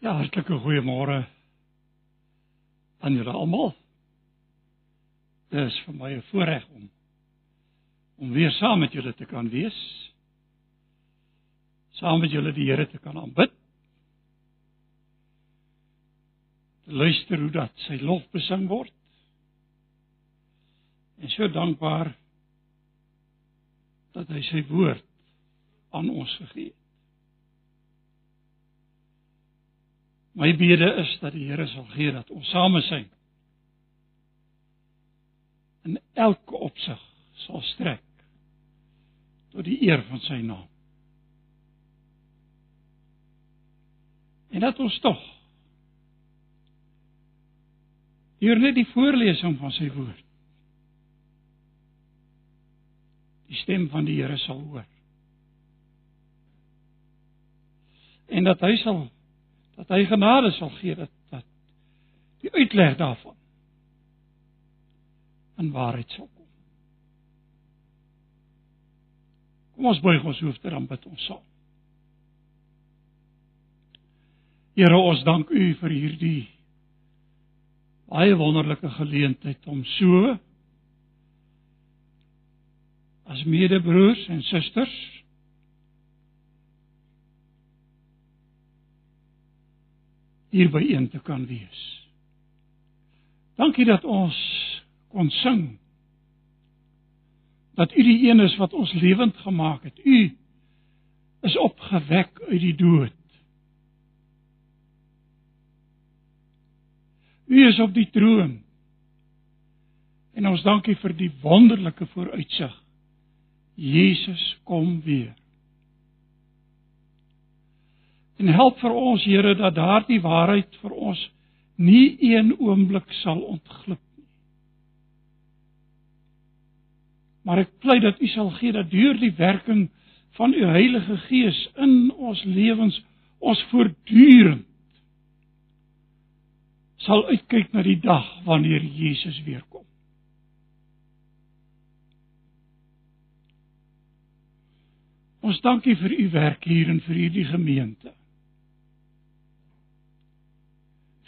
Ja, hartlike goeiemôre aan julle almal. Dit is vir my 'n voorreg om om weer saam met julle te kan wees. Saam met julle die Here te kan aanbid. Te luister hoe dat sy lof besing word. En so dankbaar dat hy sy woord aan ons gegee het. My bede is dat die Here sal gee dat ons same syn in elke opsig sal strek tot die eer van sy naam. En dat ons tog hier net die voorlesing van sy woord die stem van die Here sal hoor. En dat hy sal dat hy genade sal gee dat dat die uitleg daarvan in waarheid sal kom. Kom ons buig ons hoofde dan bid ons saam. Here ons dank U vir hierdie baie wonderlike geleentheid om so as medebroers en susters hier by een te kan wees. Dankie dat ons kon sing. Dat U die een is wat ons lewend gemaak het. U is opgewek uit die dood. U is op die troon. En ons dankie vir die wonderlike vooruitsig. Jesus kom weer. En help vir ons Here dat daardie waarheid vir ons nie een oomblik sal ontglip nie. Maar ek pleit dat U sal gee dat deur die werking van U Heilige Gees in ons lewens ons voortdurend sal uitkyk na die dag wanneer Jesus weer kom. Ons dankie vir u werk hier en vir hierdie gemeente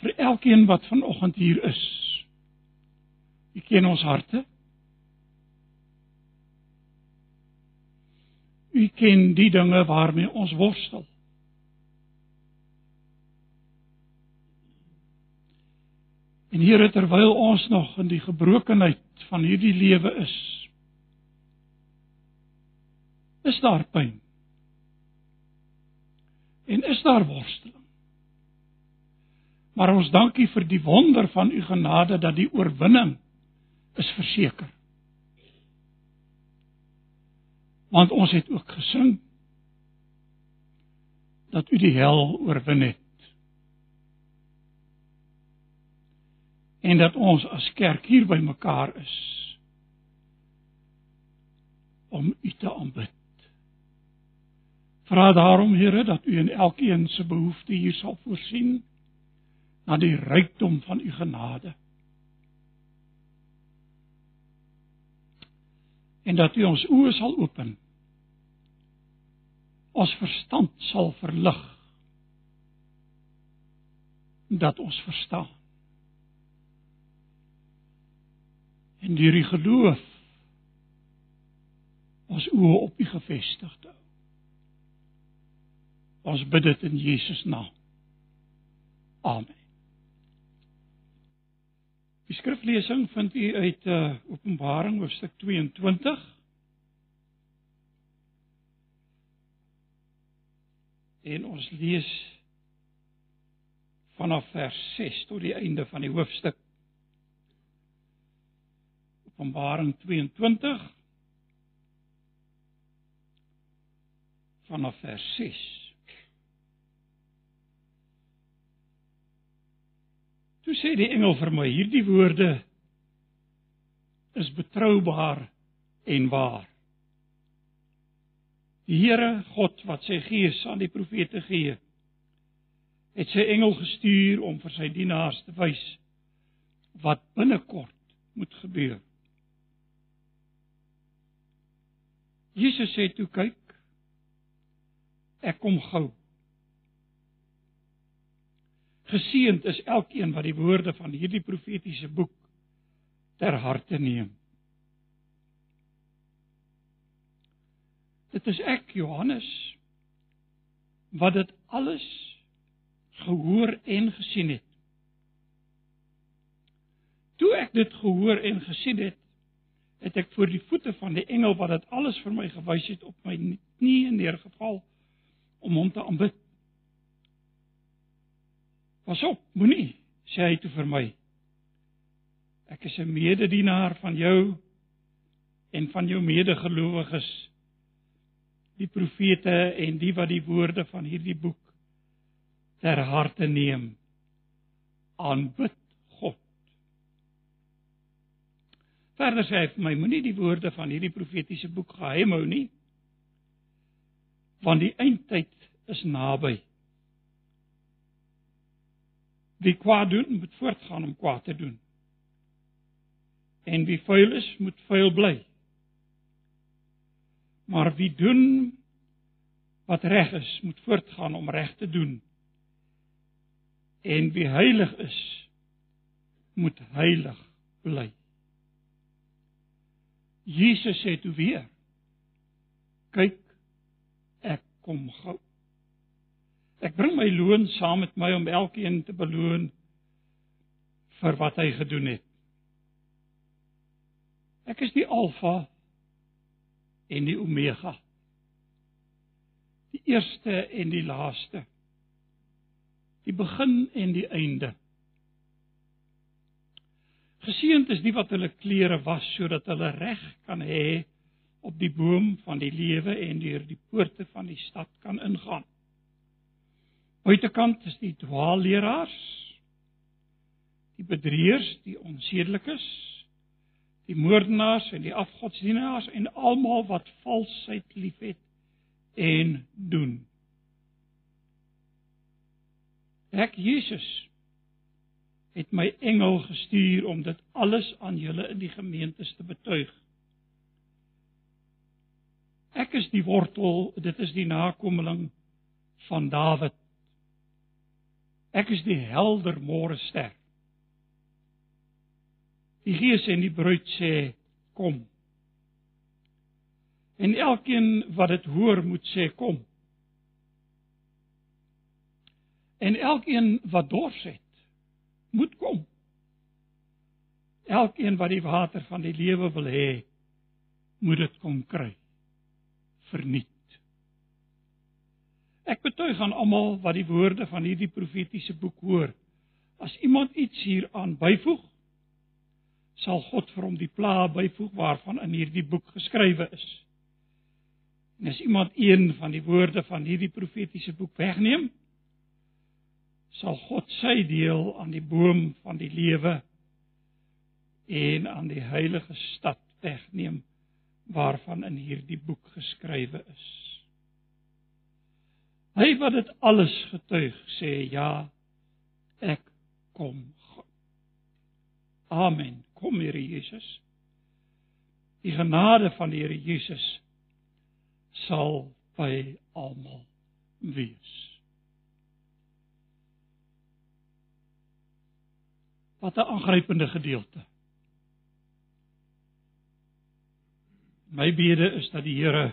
vir elkeen wat vanoggend hier is. U ken ons harte. U ken die dinge waarmee ons worstel. En Here terwyl ons nog in die gebrokenheid van hierdie lewe is, is daar pyn. En is daar worsteling. Maar ons dankie vir die wonder van u genade dat die oorwinning is verseker. Want ons het ook gesing dat u die hel oorwin het. En dat ons as kerk hier by mekaar is om u te aanbid. Vra daarom Here dat u in elkeen se behoefte hier sal voorsien na die rykdom van u genade. En dat u ons oë sal open. Ons verstand sal verlig. Dat ons verstaan. En deur die geloof ons oë op u gefestig hou. Ons bid dit in Jesus naam. Amen. Die skriflesing vind u uit uh, Openbaring hoofstuk 22. En ons lees vanaf vers 6 tot die einde van die hoofstuk. Openbaring 22 vanaf vers 6. Toe sê die engel vir my: Hierdie woorde is betroubaar en waar. Die Here God wat sy gees aan die profete gee, het sy engel gestuur om vir sy dienaars te wys wat binnekort moet gebeur. Jesus sê toe kyk ek kom gou. Geseënd is elkeen wat die woorde van hierdie profetiese boek ter harte neem. Dit is ek Johannes wat dit alles gehoor en gesien het. Toe ek dit gehoor en gesien het, het ek voor die voete van die engel wat dit alles vir my gewys het op my knieë neergeval om hom te aanbid. Pas op, moenie, sê hy toe vir my. Ek is 'n mededienaar van jou en van jou medegelowiges, die profete en die wat die woorde van hierdie boek ter harte neem. Aanbid God. Verder sê hy vir my, moenie die woorde van hierdie profetiese boek geheim hou nie, want die eindtyd is naby. Wie kwaad doen, moet voortgaan om kwaad te doen. En wie vuil is, moet vuil bly. Maar wie doen wat reg is, moet voortgaan om reg te doen. En wie heilig is, moet heilig bly. Jesus sê toe weer: Kyk, ek kom gou. Ek bring my loon saam met my om elkeen te beloon vir wat hy gedoen het. Ek is die Alfa en die Omega. Die eerste en die laaste. Die begin en die einde. Geseënd is die wat hulle klere was sodat hulle reg kan hê op die boom van die lewe en deur die poorte van die stad kan ingaan. Buitekant is die dwaalleraars, die bedrieërs, die onsedelikes, die moordenaars en die afgodsdienaars en almal wat valsheid liefhet en doen. Ek Jesus het my engel gestuur om dit alles aan julle in die gemeentes te betuig. Ek is die wortel, dit is die nakomeling van Dawid. Ek is die helder môre ster. Die Gees en die bruid sê kom. En elkeen wat dit hoor moet sê kom. En elkeen wat dors het moet kom. Elkeen wat die water van die lewe wil hê, moet dit kom kry. Verniet. Ek betuig aan almal wat die woorde van hierdie profetiese boek hoor. As iemand iets hieraan byvoeg, sal God vir hom die plaae byvoeg waarvan in hierdie boek geskrywe is. En as iemand een van die woorde van hierdie profetiese boek wegneem, sal God sy deel aan die boom van die lewe en aan die heilige stad wegneem waarvan in hierdie boek geskrywe is. Hy wat dit alles getuig sê ja, ek kom. Amen. Kom Here Jesus. Die genade van die Here Jesus sal by almal wees. Wat 'n aangrypende gedeelte. My bede is dat die Here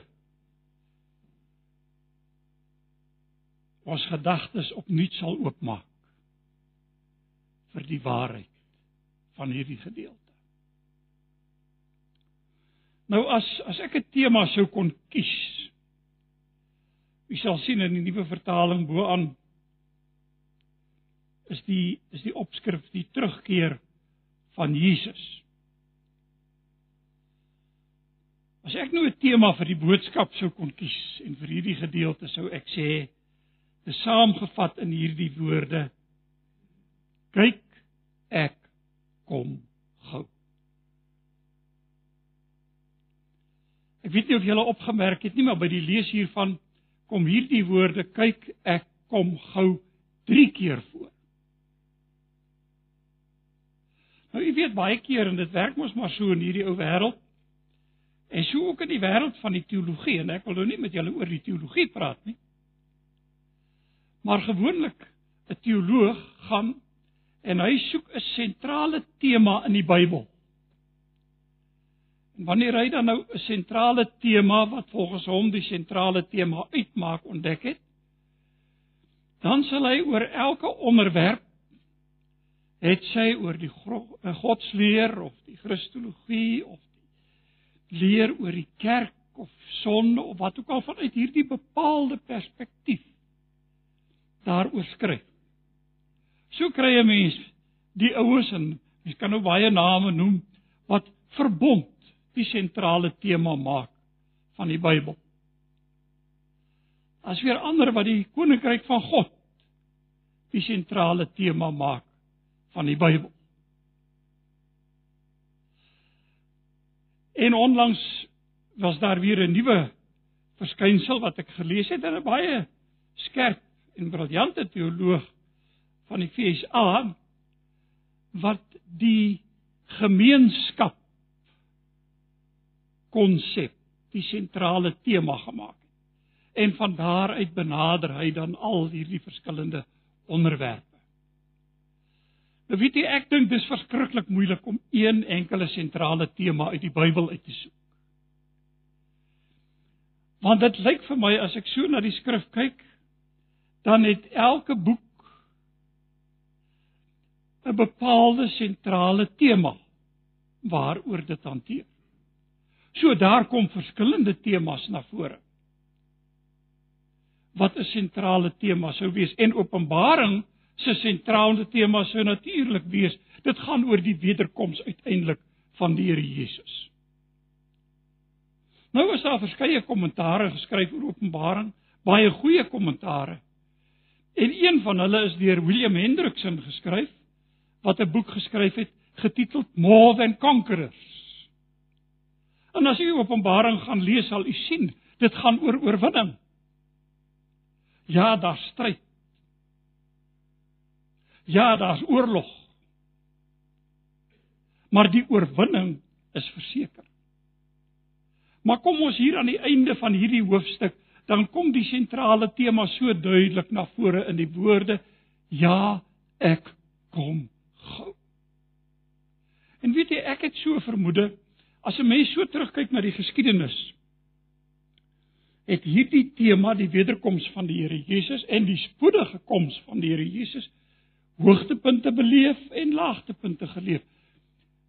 ons gedagtes opnuut sal oopmaak vir die waarheid van hierdie gedeelte. Nou as as ek 'n tema sou kon kies. U sal sien in die nuwe vertaling bo-aan is die is die opskrif die terugkeer van Jesus. As ek nou 'n tema vir die boodskap sou kon kies en vir hierdie gedeelte sou ek sê is saamgevat in hierdie woorde. Kyk, ek kom gou. Ek weet nie of julle opgemerk het nie, maar by die lees hiervan kom hierdie woorde kyk, ek kom gou 3 keer voor. Nou jy weet baie keer en dit werk mos maar so in hierdie ou wêreld. En so ook in die wêreld van die teologie en ek wil nou nie met julle oor die teologie praat nie. Maar gewoonlik 'n teoloog gaan en hy soek 'n sentrale tema in die Bybel. En wanneer hy dan nou 'n sentrale tema wat volgens hom die sentrale tema uitmaak ontdek het, dan sal hy oor elke onderwerp het sy oor die eh, godsleer of die kristologie of die leer oor die kerk of sonde of wat ook al vanuit hierdie bepaalde perspektief daaroor skryf. So kry 'n mens die oues en mens kan nou baie name noem wat verbond die sentrale tema maak van die Bybel. As weer ander wat die koninkryk van God die sentrale tema maak van die Bybel. En onlangs was daar weer 'n nuwe verskynsel wat ek gelees het in 'n baie skerp en briljante teoloog van die FSA wat die gemeenskap konsep die sentrale tema gemaak het. En van daar uit benader hy dan al hierdie verskillende onderwerpe. Nou weet jy, ek dink dis verskriklik moeilik om een enkele sentrale tema uit die Bybel uit te soek. Want dit lyk vir my as ek so na die skrif kyk, dan het elke boek 'n bepaalde sentrale tema waaroor dit hanteer. So daar kom verskillende temas na vore. Wat 'n sentrale tema sou wees en Openbaring se sentrale tema sou natuurlik wees. Dit gaan oor die wederkoms uiteindelik van die Here Jesus. Nou is daar verskeie kommentare geskryf oor Openbaring, baie goeie kommentare. En een van hulle is deur William Hendrickson geskryf wat 'n boek geskryf het getiteld More Than Conquerors. En as u Openbaring gaan lees, sal u sien, dit gaan oor oorwinning. Ja, daar's stryd. Ja, daar's oorlog. Maar die oorwinning is verseker. Maar kom ons hier aan die einde van hierdie hoofstuk, dan kom die sentrale tema so duidelik na vore in die woorde: Ja, ek kom gou. En weet jy, ek het so vermoede as 'n mens so terugkyk na die geskiedenis, het hierdie tema die wederkoms van die Here Jesus en die spoedige koms van die Here Jesus hoogtepunte beleef en laagtepunte geleef.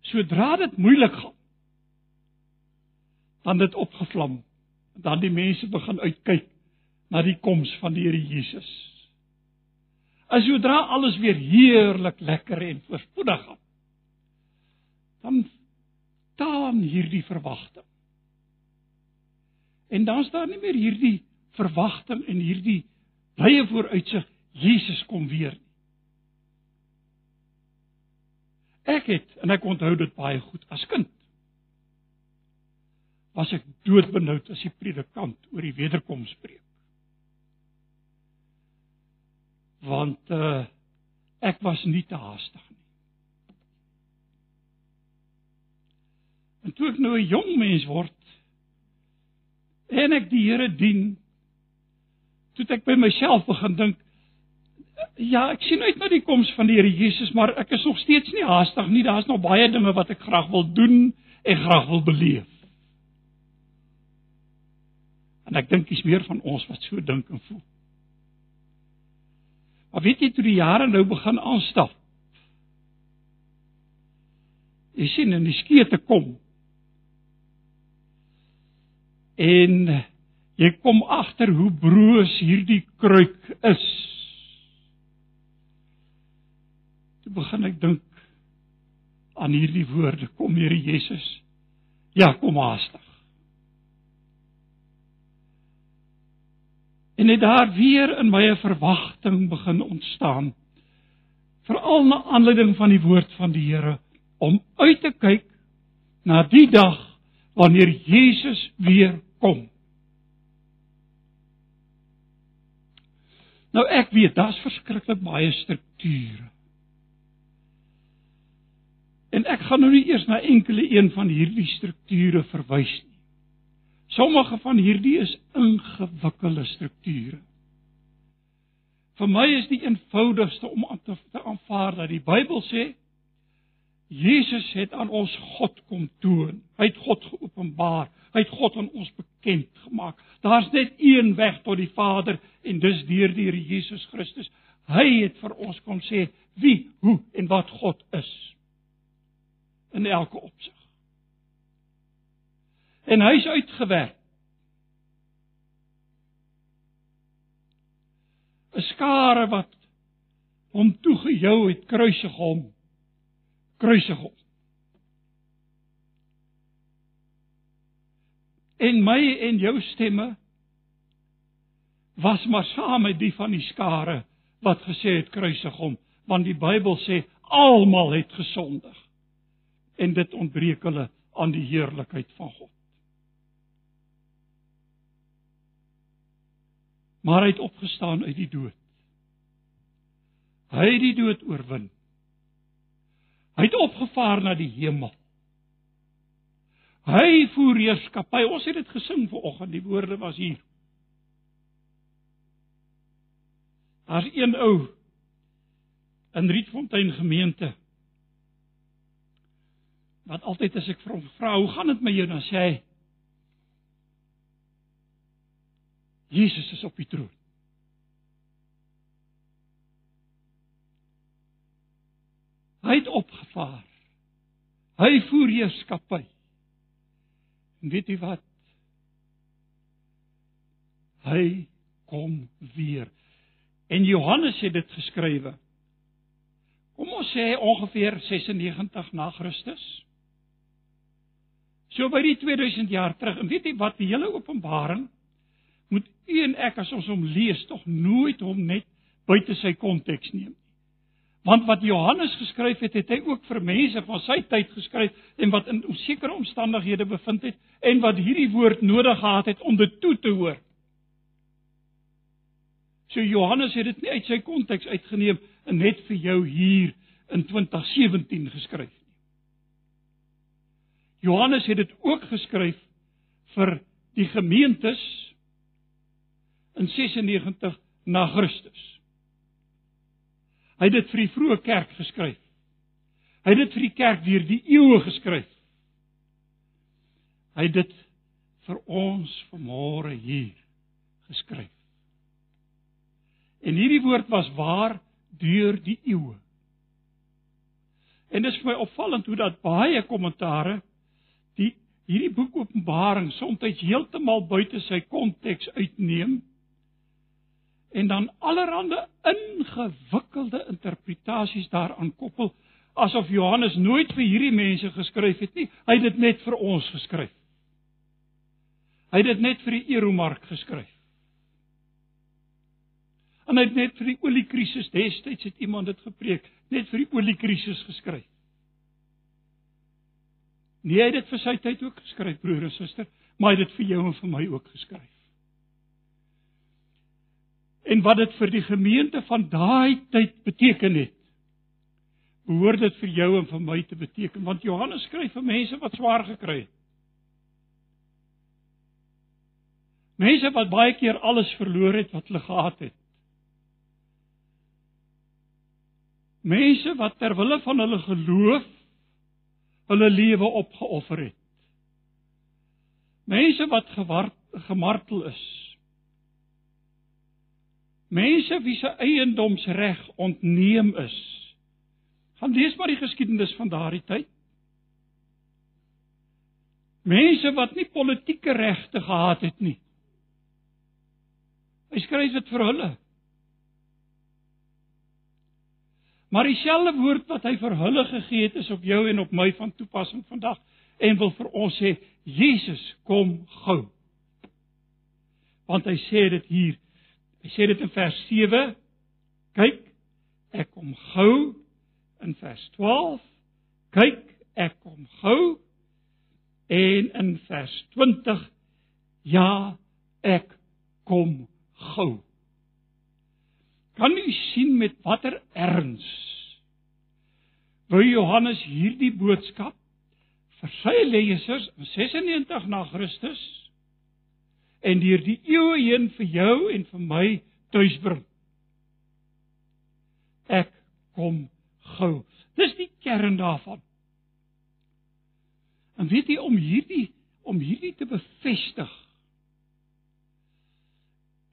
Sodra dit moeilik gaan, dan dit opgevlam. Dan die mense begin uitkyk na die koms van die Here Jesus. As sodra alles weer heerlik lekker en voorspoedig gaan, dan staan hierdie verwagting. En dan staan nie meer hierdie verwagting en hierdie blye vooruitsig Jesus kom weer nie. Ek het en ek onthou dit baie goed as kind. Was ek doodbenoud as die predikant oor die wederkoms spreek. Want uh ek was nie te haastig nie. En toe ek nou 'n jong mens word en ek die Here dien, toe ek by myself begin dink, ja, ek sien uit na die koms van die Here Jesus, maar ek is nog steeds nie haastig nie. Daar's nog baie dinge wat ek graag wil doen en graag wil beleef. En ek dink dis meer van ons wat so dink en voel. Maar weet jy toe die jare nou begin aanstap? Jy sien in die skeete kom. En jy kom agter hoe broos hierdie kruik is. Toe begin ek dink aan hierdie woorde, kom Here Jesus. Ja, kom haastig. En net daar weer in my 'n verwagting begin ontstaan. Veral na aanleiding van die woord van die Here om uit te kyk na die dag wanneer Jesus weer kom. Nou ek weet daar's verskriklik baie strukture. En ek gaan nou nie eers na enkele een van hierdie strukture verwys nie. Sommige van hierdie is ingewikkelde strukture. vir my is die eenvoudigste om aan te, te aanvaar dat die Bybel sê Jesus het aan ons God kom toon. Hy het God geopenbaar. Hy het God aan ons bekend gemaak. Daar's net een weg tot die Vader en dis deur die Here Jesus Christus. Hy het vir ons kom sê wie, hoe en wat God is in elke opsig. En hy's uitgewerk. 'n skare wat hom toegejou het kruisig hom kruisig hom. En my en jou stemme was maar saam met die van die skare wat gesê het kruisig hom, want die Bybel sê almal het gesondig en dit ontbreek hulle aan die heerlikheid van God. Maar hy het opgestaan uit die dood. Hy het die dood oorwin. Hy het opgevaar na die hemel. Hy voer heerskappy. Ons het dit gesing vanoggend. Die woorde was hier. Daar's een ou in Rietfontein gemeente wat altyd as ek vir hom vra, "Hoe gaan dit met jou?" dan sê hy, "Jesus is op die troon." Hy het opgevaar. Hy voer heerskappy. En weet jy wat? Hy kom weer. En Johannes het dit geskrywe. Kom ons sê ongeveer 96 na Christus. So by die 2000 jaar terug. En weet jy wat? Die hele Openbaring u en ek as ons hom lees tog nooit hom net buite sy konteks neem. Want wat Johannes geskryf het, het hy ook vir mense van sy tyd geskryf en wat in sekere omstandighede bevind het en wat hierdie woord nodig gehad het om dit toe te hoor. So Johannes het dit nie uit sy konteks uitgeneem en net vir jou hier in 2017 geskryf nie. Johannes het dit ook geskryf vir die gemeentes in 96 na Christus. Hy het dit vir die vroeë kerk geskryf. Hy het dit vir die kerk deur die eeue geskryf. Hy het dit vir ons vanmôre hier geskryf. En hierdie woord was waar deur die eeue. En dit is vir my opvallend hoe dat baie kommentare die hierdie boek Openbaring soms heeltemal buite sy konteks uitneem en dan allerlei ingewikkelde interpretasies daaraan koppel asof Johannes nooit vir hierdie mense geskryf het nie. Hy het dit net vir ons geskryf. Hy het dit net vir die Eromark geskryf. En hy het net vir die oliekrisis destyds het iemand dit gepreek, net vir die oliekrisis geskryf. Nee, hy het dit vir sy tyd ook geskryf, broer en suster, maar hy het dit vir jou en vir my ook geskryf en wat dit vir die gemeente van daai tyd beteken het. Behoort dit vir jou en vir my te beteken want Johannes skryf vir mense wat swaar gekry het. Mense wat baie keer alles verloor het wat hulle gehad het. Mense wat ter wille van hulle geloof hulle lewe opgeoffer het. Mense wat gewart, gemartel is mense wie se eiendomsreg ontneem is. Gaan lees maar die geskiedenis van daardie tyd. Mense wat nie politieke regte gehad het nie. Hy skryf dit vir hulle. Maar dieselfde woord wat hy vir hulle gegee het is op jou en op my van toepassing vandag en wil vir ons sê Jesus kom gou. Want hy sê dit hier Hy sê dit in vers 7. Kyk, ek kom gou in vers 12. Kyk, ek kom gou. En in vers 20 ja, ek kom gou. Kan u sien met watter erns wou Johannes hierdie boodskap vir sy lesers in 96 na Christus en deur die eeue heen vir jou en vir my tuisbring. ek kom gou. Dis die kern daarvan. En weet jy om hierdie om hierdie te bevestig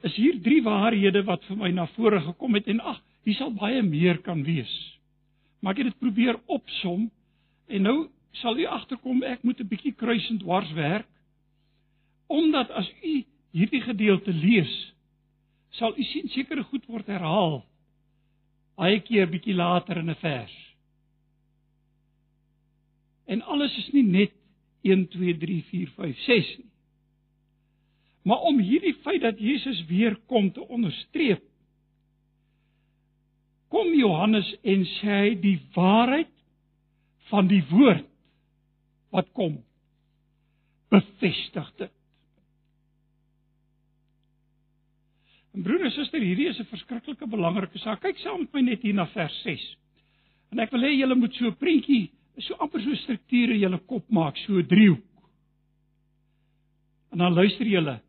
is hier drie waarhede wat vir my na vore gekom het en ag, hier sal baie meer kan wees. Maar ek het dit probeer opsom en nou sal u agterkom ek moet 'n bietjie kruisend dwars werk omdat as u hierdie gedeelte lees sal u sien sekere goed word herhaal baie keer bietjie later in 'n vers. En alles is nie net 1 2 3 4 5 6 nie. Maar om hierdie feit dat Jesus weer kom te onderstreep, kom Johannes en sê hy die waarheid van die woord wat kom bevestig dit. En broer en suster, hierdie is 'n verskriklike belangrike saak. Kyk saam met my net hier na vers 6. En ek wil hê julle moet so 'n prentjie, so amper so 'n struktuur in julle kop maak, so 'n driehoek. En dan luister julle.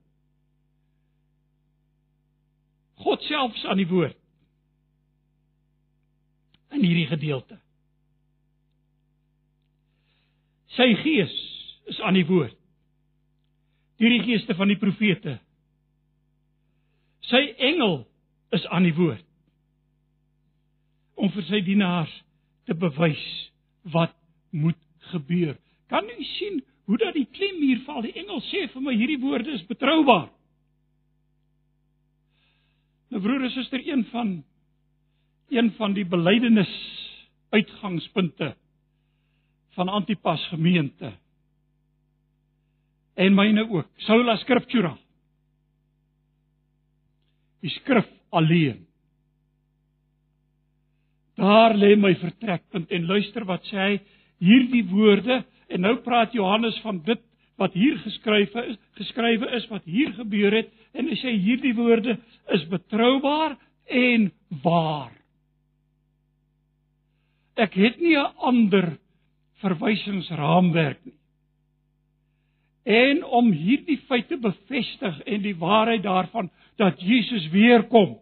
God self is aan die woord. In hierdie gedeelte. Sy gees is aan die woord. Deur die geeste van die profete Sy engel is aan die woord om vir sy dienaars te bewys wat moet gebeur. Kan u sien hoe dat die klem hier val? Die engel sê vir my hierdie woorde is betroubaar. Nou broer en suster, een van een van die belydenis uitgangspunte van Antipas gemeente en myne ook. Sola Scriptura die skrif alleen. Daar lê my vertrekpunt en luister wat sê hy hierdie woorde en nou praat Johannes van dit wat hier geskrywe is, geskrywe is wat hier gebeur het en hy sê hierdie woorde is betroubaar en waar. Ek het nie 'n ander verwysingsraamwerk nie. En om hierdie feite bevestig en die waarheid daarvan dat Jesus weer kom.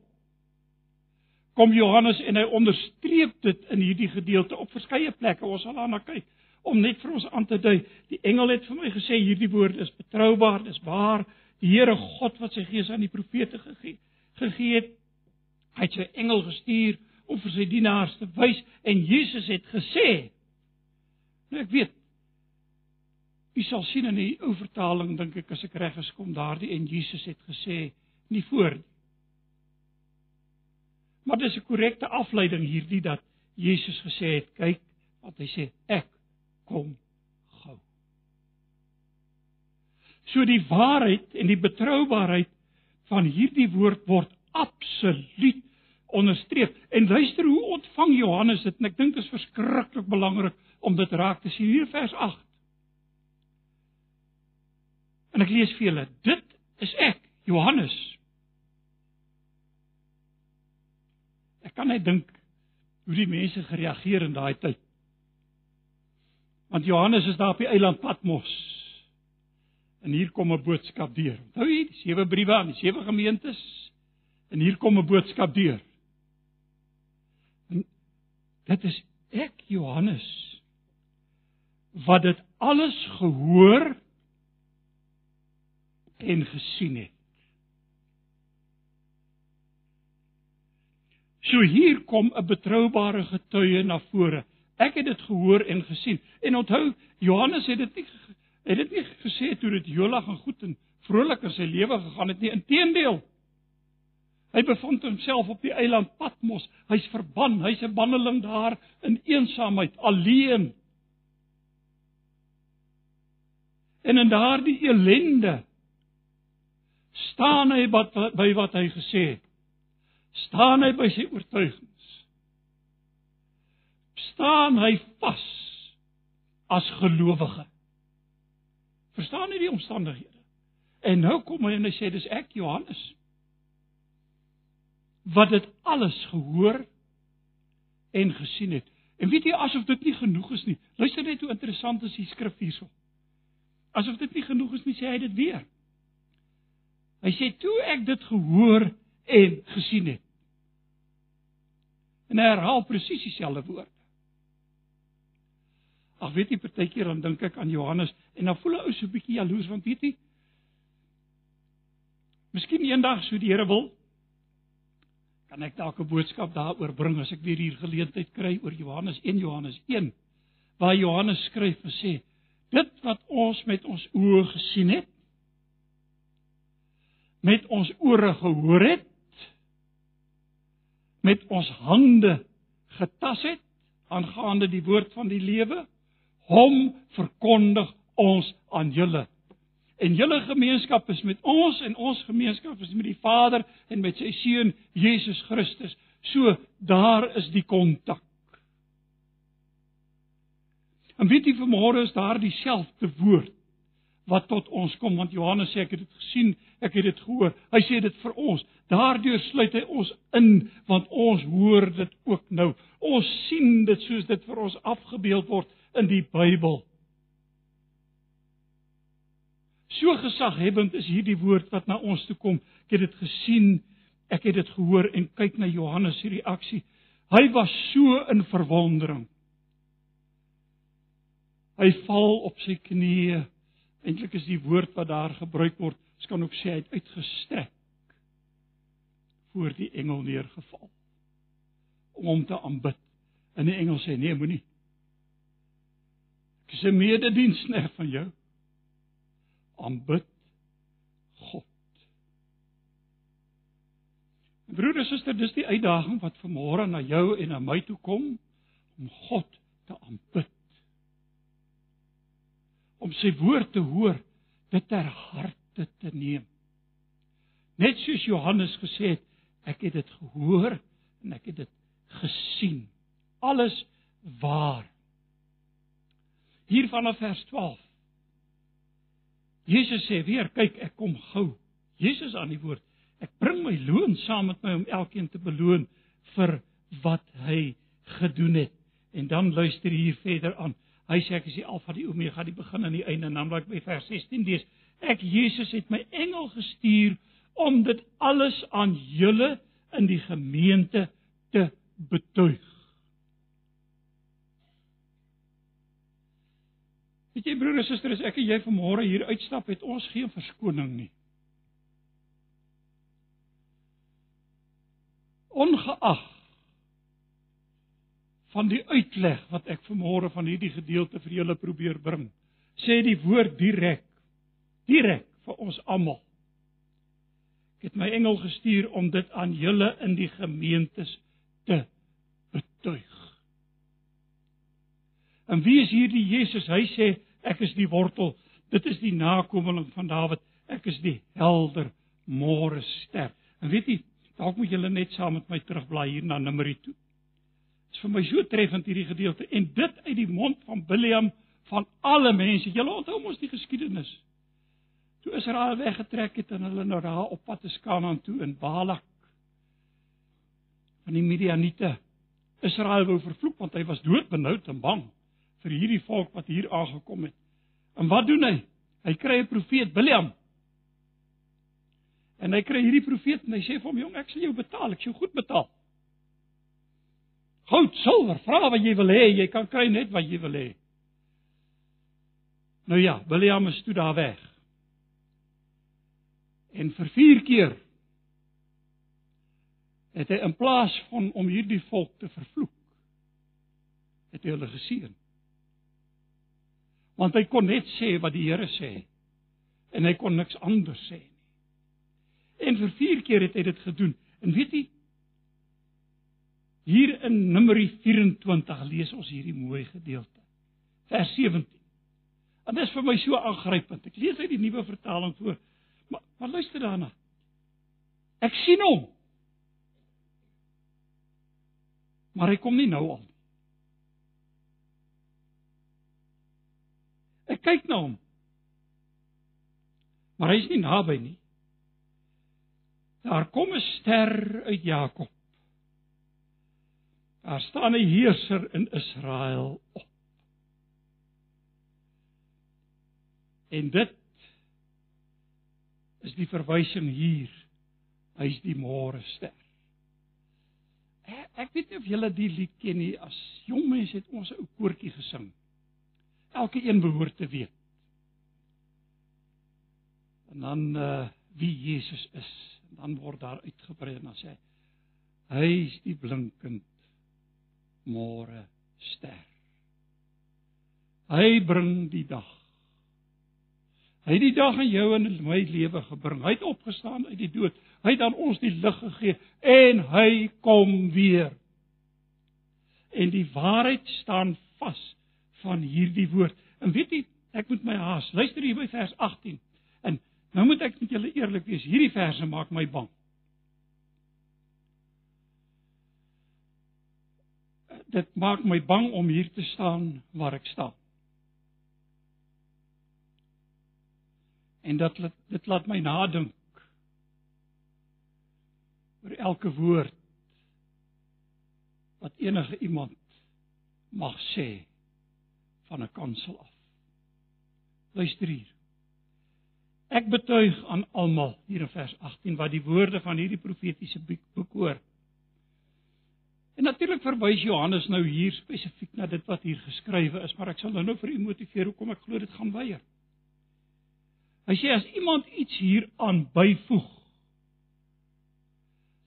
Kom Johannes en hy onderstreep dit in hierdie gedeelte op verskeie plekke. Ons sal daarna kyk om net vir ons aan te dui. Die engel het vir my gesê hierdie woord is betroubaar, dis waar. Die Here God wat sy gees aan die profete gegee gegee het, hy het sy engel gestuur om vir sy dienaars te wys en Jesus het gesê. Nou ek weet U sal sien in die ou vertaling dink ek as ek reg is kom daardie en Jesus het gesê nie voor nie. Maar dis 'n korrekte afleiding hierdie dat Jesus gesê het, kyk wat hy sê, ek kom gou. So die waarheid en die betroubaarheid van hierdie woord word absoluut onderstreep. En luister hoe ontvang Johannes dit en ek dink dit is verskriklik belangrik om dit raak te sien hier vers 8. En ek lees vir julle, dit is ek, Johannes, kan net dink hoe die mense gereageer in daai tyd. Want Johannes is daar op die eiland Patmos. En hier kom 'n boodskap deur. Onthou jy die sewe briewe aan die sewe gemeentes? En hier kom 'n boodskap deur. En dit is ek Johannes wat dit alles gehoor en gesien het. So hier kom 'n betroubare getuie na vore. Ek het dit gehoor en gesien. En onthou, Johannes het dit nie het dit nie gesê toe dit jolig en goed en vrolik in sy lewe gegaan het nie. Inteendeel. Hy bevond homself op die eiland Patmos. Hy's verban. Hy's 'n banneling daar in eensaamheid, alleen. En in daardie elende staan hy by wat hy gesê het staan hy by sy oortuigings. staan hy vas as gelowige. Verstaan jy die omstandighede? En nou kom hy en hy sê dis ek Johannes wat dit alles gehoor en gesien het. En weet jy asof dit nie genoeg is nie. Luister net hoe interessant is die skrif hierso. Asof dit nie genoeg is nie, sê hy dit weer. Hy sê toe ek dit gehoor en gesien het, En hy herhaal presies dieselfde woorde. Ag weet jy partykeer dan dink ek aan Johannes en dan voel 'n ou so 'n bietjie jaloers want weet jy Miskien eendag sou die Here wil kan ek dalk 'n boodskap daaroor bring as ek weer hier geleentheid kry oor Johannes 1 Johannes 1 waar Johannes skryf en sê dit wat ons met ons oë gesien het met ons ore gehoor het met ons hande getas het aangaande die woord van die lewe hom verkondig ons aan julle. En julle gemeenskap is met ons en ons gemeenskap is met die Vader en met sy seun Jesus Christus. So daar is die kontak. En weet jy vanmôre is daar dieselfde woord wat tot ons kom want Johannes sê ek het dit gesien, ek het dit gehoor. Hy sê dit vir ons. Daardeur sluit hy ons in want ons hoor dit ook nou. Ons sien dit soos dit vir ons afgebeeld word in die Bybel. So gesaghebend is hierdie woord wat na ons toe kom. Ek het dit gesien, ek het dit gehoor en kyk na Johannes se reaksie. Hy was so in verwondering. Hy val op sy knieë Eintlik is die woord wat daar gebruik word, ons kan ook sê hy het uitgestrek voor die engel neergeval om hom te aanbid. En die engel sê nee, moenie. Ek is 'n medediensner van jou. Aanbid God. Broer en suster, dis die uitdaging wat vanmôre na jou en na my toe kom om God te aanbid om sy woord te hoor, dit ter harte te neem. Net soos Johannes gesê het, ek het dit gehoor en ek het dit gesien. Alles waar. Hier vanaf vers 12. Jesus sê weer, kyk, ek kom gou. Jesus aan die woord. Ek bring my loon saam met my om elkeen te beloon vir wat hy gedoen het. En dan luister hier verder aan. Hy sê ek is die Alfa die Omega, die begin en die einde. En dan raak by vers 16 lees: Ek Jesus het my engel gestuur om dit alles aan julle in die gemeente te betuig. Weet jy broer en suster, as ek en jy vanmôre hier uitstap, het ons geen verskoning nie. Ongeag van die uitleg wat ek vanmôre van hierdie gedeelte vir julle probeer bring. Sê die woord direk. Direk vir ons almal. Ek het my engel gestuur om dit aan julle in die gemeentes te betuig. En wie is hierdie Jesus? Hy sê ek is die wortel. Dit is die nakomeling van Dawid. Ek is die helder môre ster. En weet jy, dalk moet julle net saam met my terugblaai hier na Numeri 2 is vir my so treffend hierdie gedeelte en dit uit die mond van Biljam van alle mense. Julle onthou mos die geskiedenis. Toe Israel weggetrek het en hulle nou daar op pad te Kanaan toe in Balak van die Midianiete. Israel wou vervloek want hy was doodbenoud en bang vir hierdie volk wat hier aangekom het. En wat doen hy? Hy kry 'n profeet Biljam. En hy kry hierdie profeet en hy sê vir hom: "Jong, ek sal jou betaal. Ek sal jou goed betaal." Goud, silwer, vra wat jy wil hê, jy kan kry net wat jy wil hê. Nou ja, William is toe daar weg. En vir 4 keer het hy in plaas van om hierdie volk te vervloek, het hy hulle geseën. Want hy kon net sê wat die Here sê en hy kon niks anders sê nie. En vir 4 keer het hy dit gedoen. En weet jy, Hier in Numeri 24 lees ons hierdie mooi gedeelte. Vers 17. En dit is vir my so aangrypend. Ek lees uit die nuwe vertaling voor. Maar maar luister daarna. Ek sien hom. Maar hy kom nie nou al nie. Ek kyk na hom. Maar hy is nie naby nie. Daar kom 'n ster uit Jakob. Daar staan 'n heerser in Israel op. En dit is die verwysing hier. Hy's die môre ster. Ek weet nie of julle die lied ken nie. As jong mense het ons 'n ou koortjie gesing. Elke een behoort te weet. En dan uh wie Jesus is, en dan word daar uitgebrei en dan sê hy hy is die blinkend môre ster. Hy bring die dag. Hy het die dag in jou en in my lewe gebring. Hy het opgestaan uit die dood. Hy het aan ons die lig gegee en hy kom weer. En die waarheid staan vas van hierdie woord. En weet jy, ek moet my haas. Luister hier by vers 18. En nou moet ek met julle eerlik wees. Hierdie verse maak my bang. Dit maak my bang om hier te staan waar ek staan. En dat dit laat my nadink oor elke woord wat enige iemand mag sê van 'n kansel af. Luister hier. Ek betuig aan almal hier in vers 18 wat die woorde van hierdie profetiese boek hoor. En natuurlik verwys Johannes nou hier spesifiek na dit wat hier geskrywe is, maar ek sal nou nou vir u motiveer hoekom ek glo dit gaan weier. Hy sê as iemand iets hieraan byvoeg,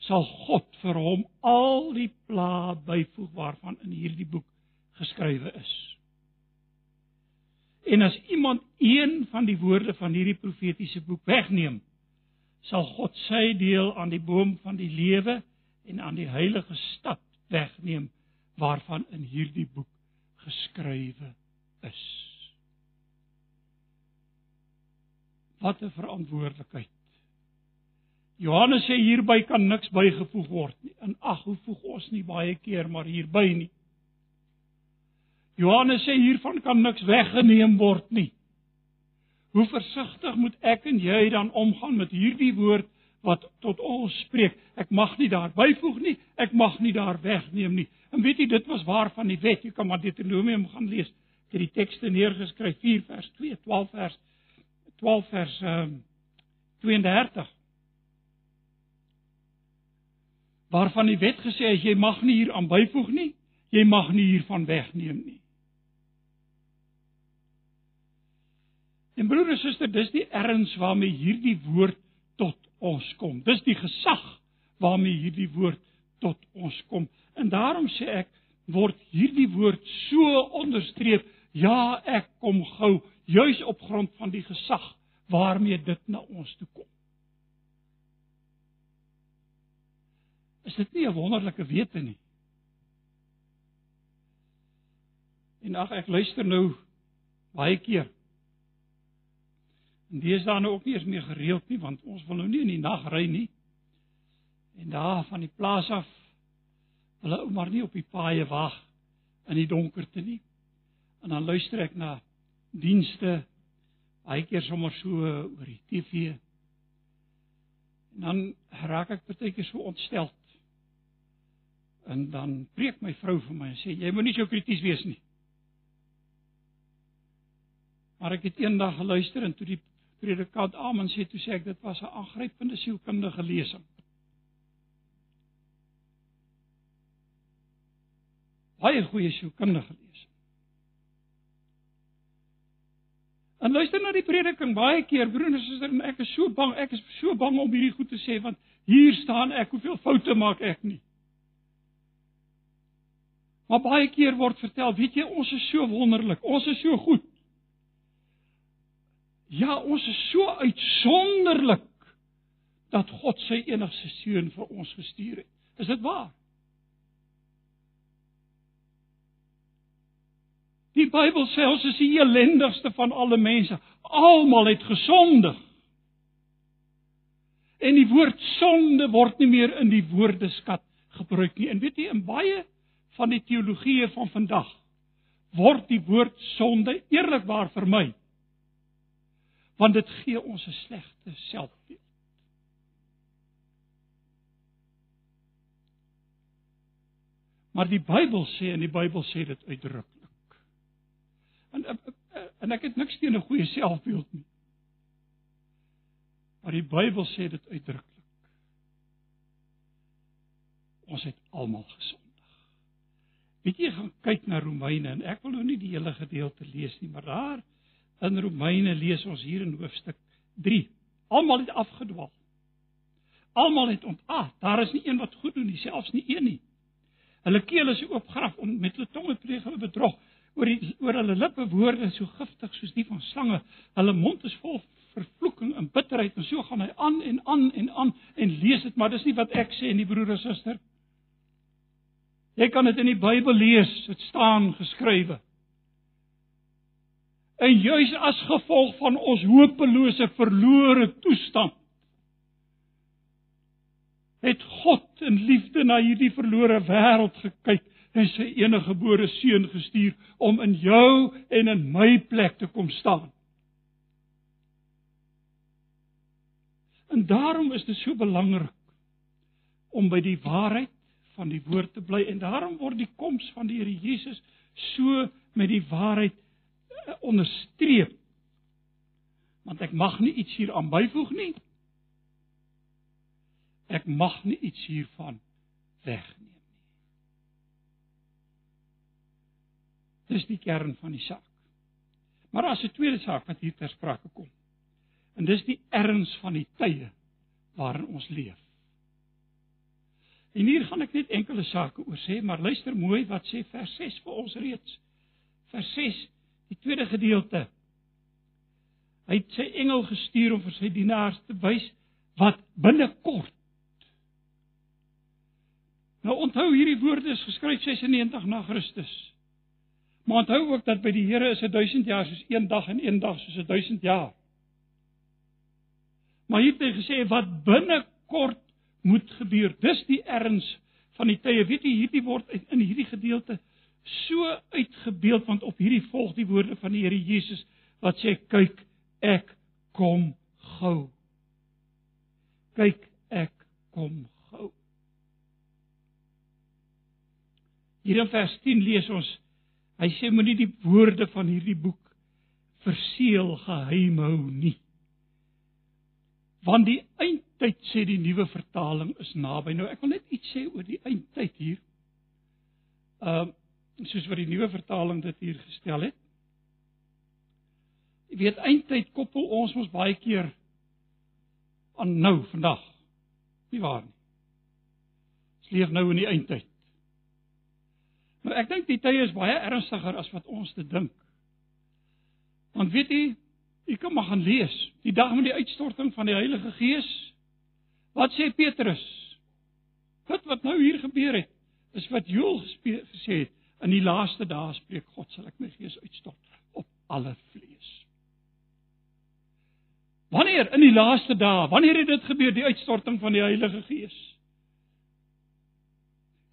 sal God vir hom al die pla byvoeg waarvan in hierdie boek geskrywe is. En as iemand een van die woorde van hierdie profetiese boek wegneem, sal God sy deel aan die boom van die lewe en aan die heilige stad wegneem waarvan in hierdie boek geskrywe is. Wat 'n verantwoordelikheid. Johannes sê hierby kan niks bygevoeg word nie. En ag, hoe voeg ons nie baie keer maar hierby nie. Johannes sê hiervan kan niks weggeneem word nie. Hoe versigtig moet ek en jy dan omgaan met hierdie woord wat tot ons spreek? Ek mag nie daar byvoeg nie, ek mag nie daar wegneem nie. En weet jy, dit was waar van die wet. Jy kan maar Deuteronomium gaan lees. Ek het die tekste neergeskryf 4 vers 2, 12 vers 12 vers ehm um, 32 waarvan die wet gesê het jy mag nie hier aan byvoeg nie, jy mag nie hiervan wegneem nie. En broer en suster, dis die erns waarmee hierdie woord tot ons kom. Dis die gesag waarmee hierdie woord tot ons kom. En daarom sê ek word hierdie woord so onderstreep, ja, ek kom gou juis op grond van die gesag waarmee dit na ons toe kom. Is dit nie 'n wonderlike wete nie? En ag ek luister nou baie keer. En dis dan nou ook nie eens meer gereeld nie want ons wil nou nie in die nag ry nie. En daar van die plaas af hulle ou maar nie op die paaie wag in die donkerte nie. En dan luister ek na dienste baie keer sommer so oor die TV. En dan raak ek baie keer so ontstel En dan preek my vrou vir my en sê jy moenie so krities wees nie. Maar ek het eendag geluister en toe die predikant Amen sê toe sê ek dit was 'n aangrypende sielkundige lesing. Baie goeie sielkundige lesing. En luister na die prediking baie keer broer en suster en ek is so bang, ek is so bang om hierdie goed te sê want hier staan ek, hoeveel foute maak ek nie? Maar baie keer word vertel, weet jy, ons is so wonderlik, ons is so goed. Ja, ons is so uitsonderlik dat God sy enigste seun vir ons gestuur het. Is dit waar? Die Bybel sê ons is die ellendigste van alle mense. Almal het gesondig. En die woord sonde word nie meer in die woordeskat gebruik nie. En weet jy, in baie van die teologie van vandag word die woord sonde eerlikwaar vermy. Want dit gee ons 'n slegte selfbeeld. Maar die Bybel sê en die Bybel sê dit uitdruklik. En en ek het niks teen 'n goeie selfbeeld nie. Maar die Bybel sê dit uitdruklik. ons het almal gesondig. Weet jy gaan kyk na Romeine en ek wil nou nie die hele gedeelte lees nie, maar daar in Romeine lees ons hier in hoofstuk 3. Almal het afgedwaal. Almal het ontaard. Daar is nie een wat goed doen nie, selfs nie een nie. Hulle keel is oopgeraf om met hulle tonge pleeg hulle bedrog oor die oor hulle lippe woorde so giftig soos die van slange. Hulle mond is vol vervloeking en bitterheid en so gaan hy aan en aan en aan en lees dit, maar dis nie wat ek sê nie, broer en suster. Jy kan dit in die Bybel lees, dit staan geskrywe. En juis as gevolg van ons hopelose verlore toestand het God in liefde na hierdie verlore wêreld gekyk en sy enige gebore seun gestuur om in jou en in my plek te kom staan. En daarom is dit so belangrik om by die waarheid van die woord te bly en daarom word die koms van die Here Jesus so met die waarheid onderstreep. Want ek mag nie iets hier aan byvoeg nie. Ek mag nie iets hiervan wegneem nie. Dis die kern van die saak. Maar as 'n tweede saak wat hier ter sprake kom. En dis die erns van die tye waarin ons leef. En hier gaan ek net enkele sake oor sê, maar luister mooi wat sê vers 6 vir ons reeds. Vers 6, die tweede gedeelte. Hy het sy engel gestuur om vir sy dienaars te wys wat binnekort. Nou onthou hierdie woorde is geskryf 96 na Christus. Maar onthou ook dat by die Here is 1000 jaar soos een dag en een dag soos 1000 jaar. Maar hier het hy gesê wat binnekort moet gebeur. Dis die erns van die tye. Weet jy, hierdie word in hierdie gedeelte so uitgebeeld want op hierdie volg die woorde van die Here Jesus wat sê kyk ek kom gou. Kyk ek kom gou. Hier in vers 10 lees ons hy sê moenie die woorde van hierdie boek verseël geheim hou nie want die eindtyd sê die nuwe vertaling is naby. Nou ek wil net iets sê oor die eindtyd hier. Ehm uh, soos wat die nuwe vertaling dit hier gestel het. Jy weet eindtyd koppel ons mos baie keer aan nou vandag. Nie waar nie. Ons leef nou in die eindtyd. Maar ek dink die tye is baie ernstiger as wat ons te dink. Want weet jy, U kan maar gaan lees. Die dag met die uitstorting van die Heilige Gees. Wat sê Petrus? Wat wat nou hier gebeur het, is wat Joel gesê het, in die laaste dae spreek God sal ek my gees uitstort op alle vlees. Wanneer in die laaste dae, wanneer het dit gebeur die uitstorting van die Heilige Gees?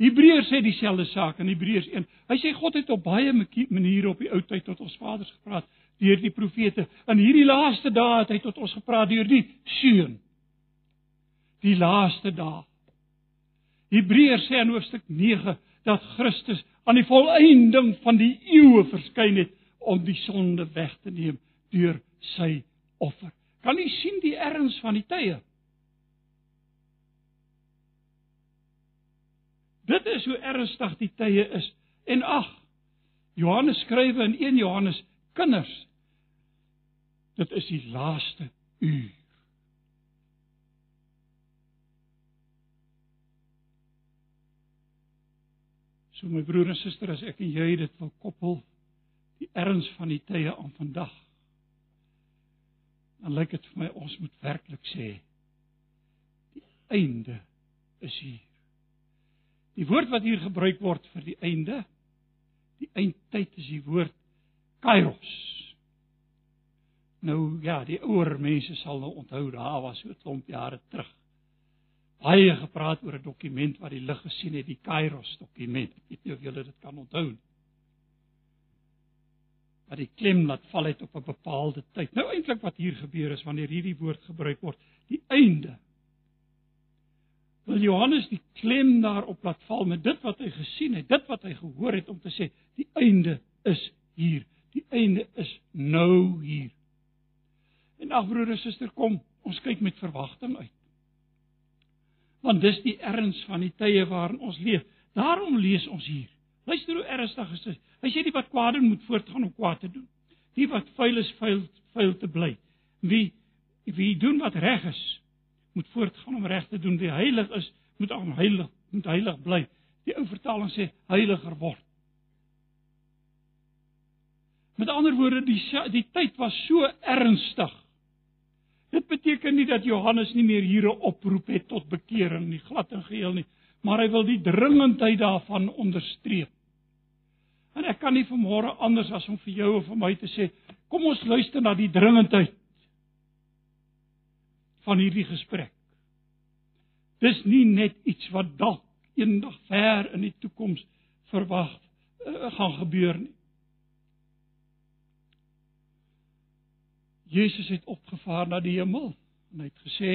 Hebreërs sê dieselfde saak in Hebreërs 1. Hy sê God het op baie maniere op die ou tyd tot ons vaders gepraat deur die profete. In hierdie laaste dae het hy tot ons gepraat deur die seun. Die laaste dae. Hebreërs sê in hoofstuk 9 dat Christus aan die volëinding van die eeue verskyn het om die sonde weg te neem deur sy offer. Kan u sien die erns van die tye? Dit is hoe ernstig die tye is. En ag, Johannes skrywe in 1 Johannes kinders. Dit is die laaste uur. So my broer en suster, as ek en jy dit wil koppel, die erns van die tye aan vandag. Dan lyk dit vir my ons moet werklik sê die einde is hier. Die woord wat hier gebruik word vir die einde, die eindtyd is die woord kairos. Nou ja, die ouer mense sal nou onthou daar was so 'n klomp jare terug. Baie gepraat oor 'n dokument wat die lig gesien het, die kairos dokument. Ek weet nie of julle dit kan onthou nie. Maar die klem laat val het op 'n bepaalde tyd. Nou eintlik wat hier gebeur is wanneer hierdie woord gebruik word, die einde. Wil Johannes die klem daarop laat val met dit wat hy gesien het, dit wat hy gehoor het om te sê, die einde is hier. Die einde is nou hier. En ag broer en suster, kom, ons kyk met verwagting uit. Want dis die erns van die tye waarin ons leef. Daarom lees ons hier. Luister hoe ernstig is dit. Hy sê die wat kwaad doen moet voortgaan om kwaad te doen. Die wat vuil is, vuil, vuil te bly. Wie wie doen wat reg is, moet voortgaan om reg te doen. Wie heilig is, moet aan heilig, moet heilig bly. Die ou vertaling sê heiliger word. Met ander woorde, die die tyd was so ernstig. Dit beteken nie dat Johannes nie meer hier 'n oproep het tot bekering nie, glad en geheel nie, maar hy wil die dringendheid daarvan onderstreep. En ek kan nie vanmôre anders as om vir jou of vir my te sê, kom ons luister na die dringendheid van hierdie gesprek. Dis nie net iets wat dalk eendag ver in die toekoms verwag uh, gaan gebeur nie. Jesus het opgevaar na die hemel en hy het gesê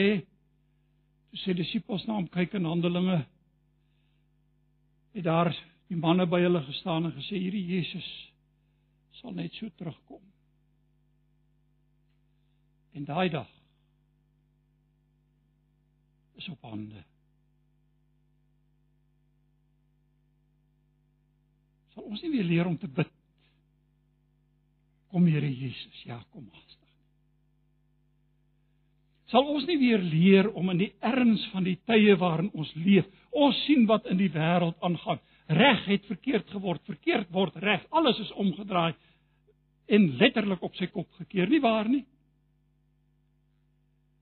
toe sy disippels na hom kyk in Handelinge het daar die manne by hulle gestaan en gesê hierdie Jesus sal net so terugkom. En daai dag is op hande. Sal ons nie weer leer om te bid? Kom Here Jesus, ja, kom haastig sal ons nie weer leer om in die erns van die tye waarin ons leef. Ons sien wat in die wêreld aangaan. Reg het verkeerd geword, verkeerd word reg. Alles is omgedraai en letterlik op sy kop gekeer, nie waar nie?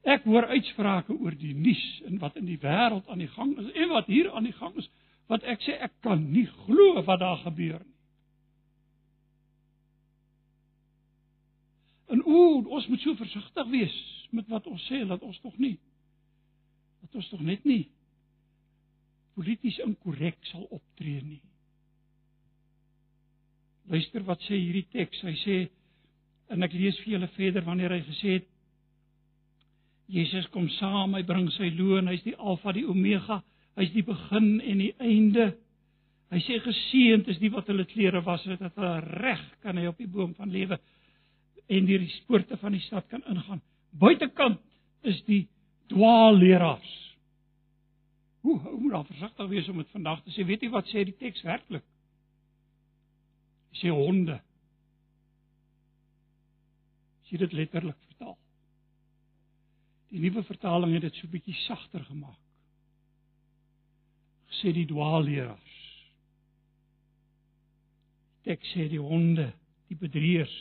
Ek hoor uitsprake oor die nuus en wat in die wêreld aan die gang is en wat hier aan die gang is, wat ek sê ek kan nie glo wat daar gebeur nie. En o, ons moet so versigtig wees met wat ons sê, laat ons tog nie dat ons tog net nie polities inkorrek sal optree nie. Luister wat sê hierdie teks. Hy sê en ek lees vir julle verder wanneer hy gesê het Jesus kom saam, hy bring sy loon, hy's die alfa, die omega, hy's die begin en die einde. Hy sê geseënd is die wat hulle klere was, dat hulle reg kan hy op die boom van lewe en deur die poorte van die stad kan ingaan. Buitekant is die dwaalleraars. Hoe hoe moet dan versigtig wees om dit vandag te sê? Weet jy wat sê die teks werklik? Dit sê honde. As jy dit letterlik vertaal. Die nuwe vertaling het dit so bietjie sagter gemaak. Sê die dwaalleraars. Teks sê die honde, die bedrieërs,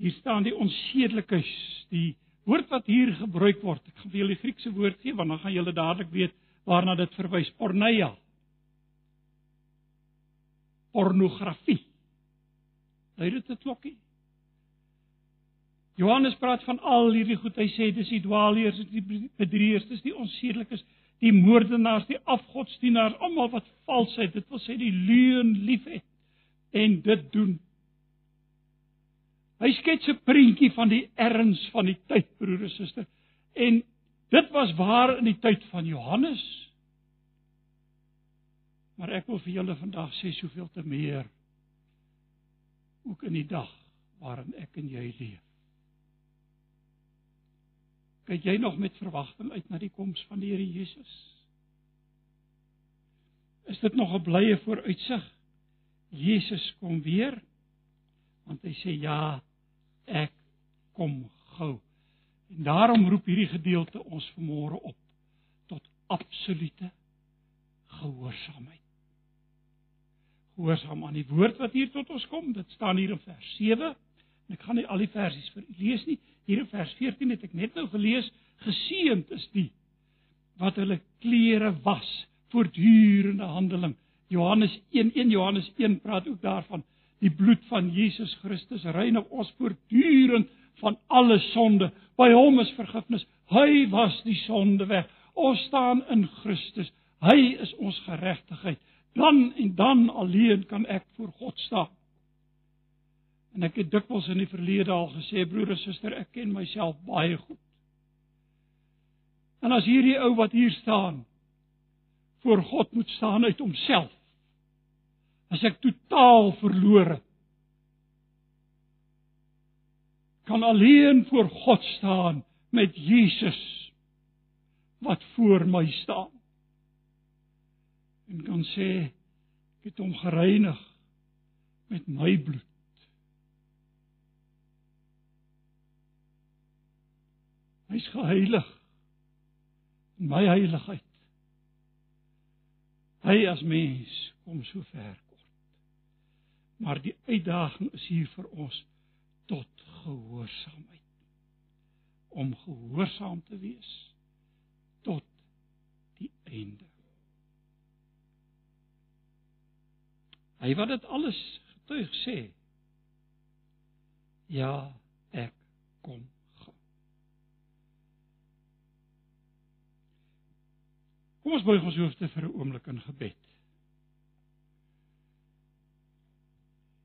Hier staan die onsedelikes, die woord wat hier gebruik word. Ek gaan vir julle die Griekse woord gee want dan gaan julle dadelik weet waarna dit verwys. Porneia. Pornografie. Lui dit 'n klokkie? Johannes praat van al hierdie goed. Hy sê dis die dwaalleers, die bedrieërs, dis die onsedelikes, die moordenaars, die afgodsdienaars, almal wat valsheid, dit wil sê die leuen liefhet en dit doen Hy skets 'n prentjie van die erns van die tyd, broer en suster. En dit was waar in die tyd van Johannes. Maar ek wil vir julle vandag sê soveel te meer ook in die dag waarin ek en jy leef. Kyk jy nog met verwagting uit na die koms van die Here Jesus? Is dit nog 'n blye vooruitsig? Jesus kom weer. Want hy sê ja, ek kom gou. En daarom roep hierdie gedeelte ons vanmôre op tot absolute gehoorsaamheid. Gehoorsaam aan die woord wat hier tot ons kom. Dit staan hier in vers 7. En ek gaan nie al die versies vir u lees nie. Hier in vers 14 het ek net nou gelees: Geseënd is die wat hulle klere was voortdurende handeling. Johannes 1:1 Johannes 1 praat ook daarvan Die bloed van Jesus Christus reinig ons voortdurend van alle sonde. By hom is vergifnis. Hy was die sonde weg. Ons staan in Christus. Hy is ons geregtigheid. Dan en dan alleen kan ek voor God staan. En ek het dikwels in die verlede al gesê, broer en suster, ek ken myself baie goed. En as hierdie ou wat hier staan voor God moet staan uit homself as ek totaal verlore kan alleen voor God staan met Jesus wat voor my staan. En kan sê ek het hom gereinig met my bloed. Hy's geheilig in my heiligheid. Hy as mens kom so ver. Maar die uitdaging is hier vir ons tot gehoorsaamheid. Om gehoorsaam te wees tot die einde. Hy wat dit alles getuig sê. Ja, ek kom gou. Kom ons buig ons hoofde vir 'n oomblik in gebed.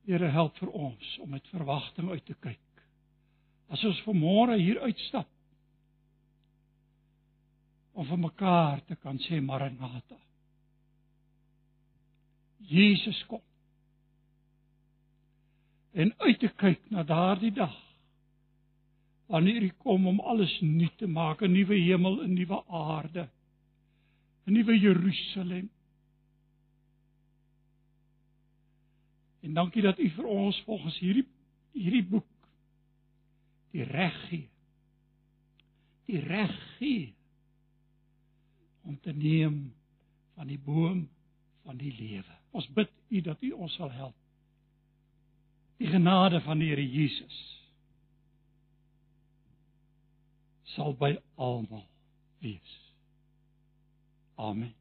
Here help vir ons om met verwagting uit te kyk. As ons vanmôre hier uitstap om vir mekaar te kan sê Maranatha. Jesus kom. En uit te kyk na daardie dag wanneer hy kom om alles nuut te maak, 'n nuwe hemel, 'n nuwe aarde, 'n nuwe Jerusalem. En dankie dat u vir ons volgens hierdie hierdie boek die reg gee. Die reg gee om te neem van die boom van die lewe. Ons bid U dat U ons sal help. Die genade van die Here Jesus sal by almal wees. Amen.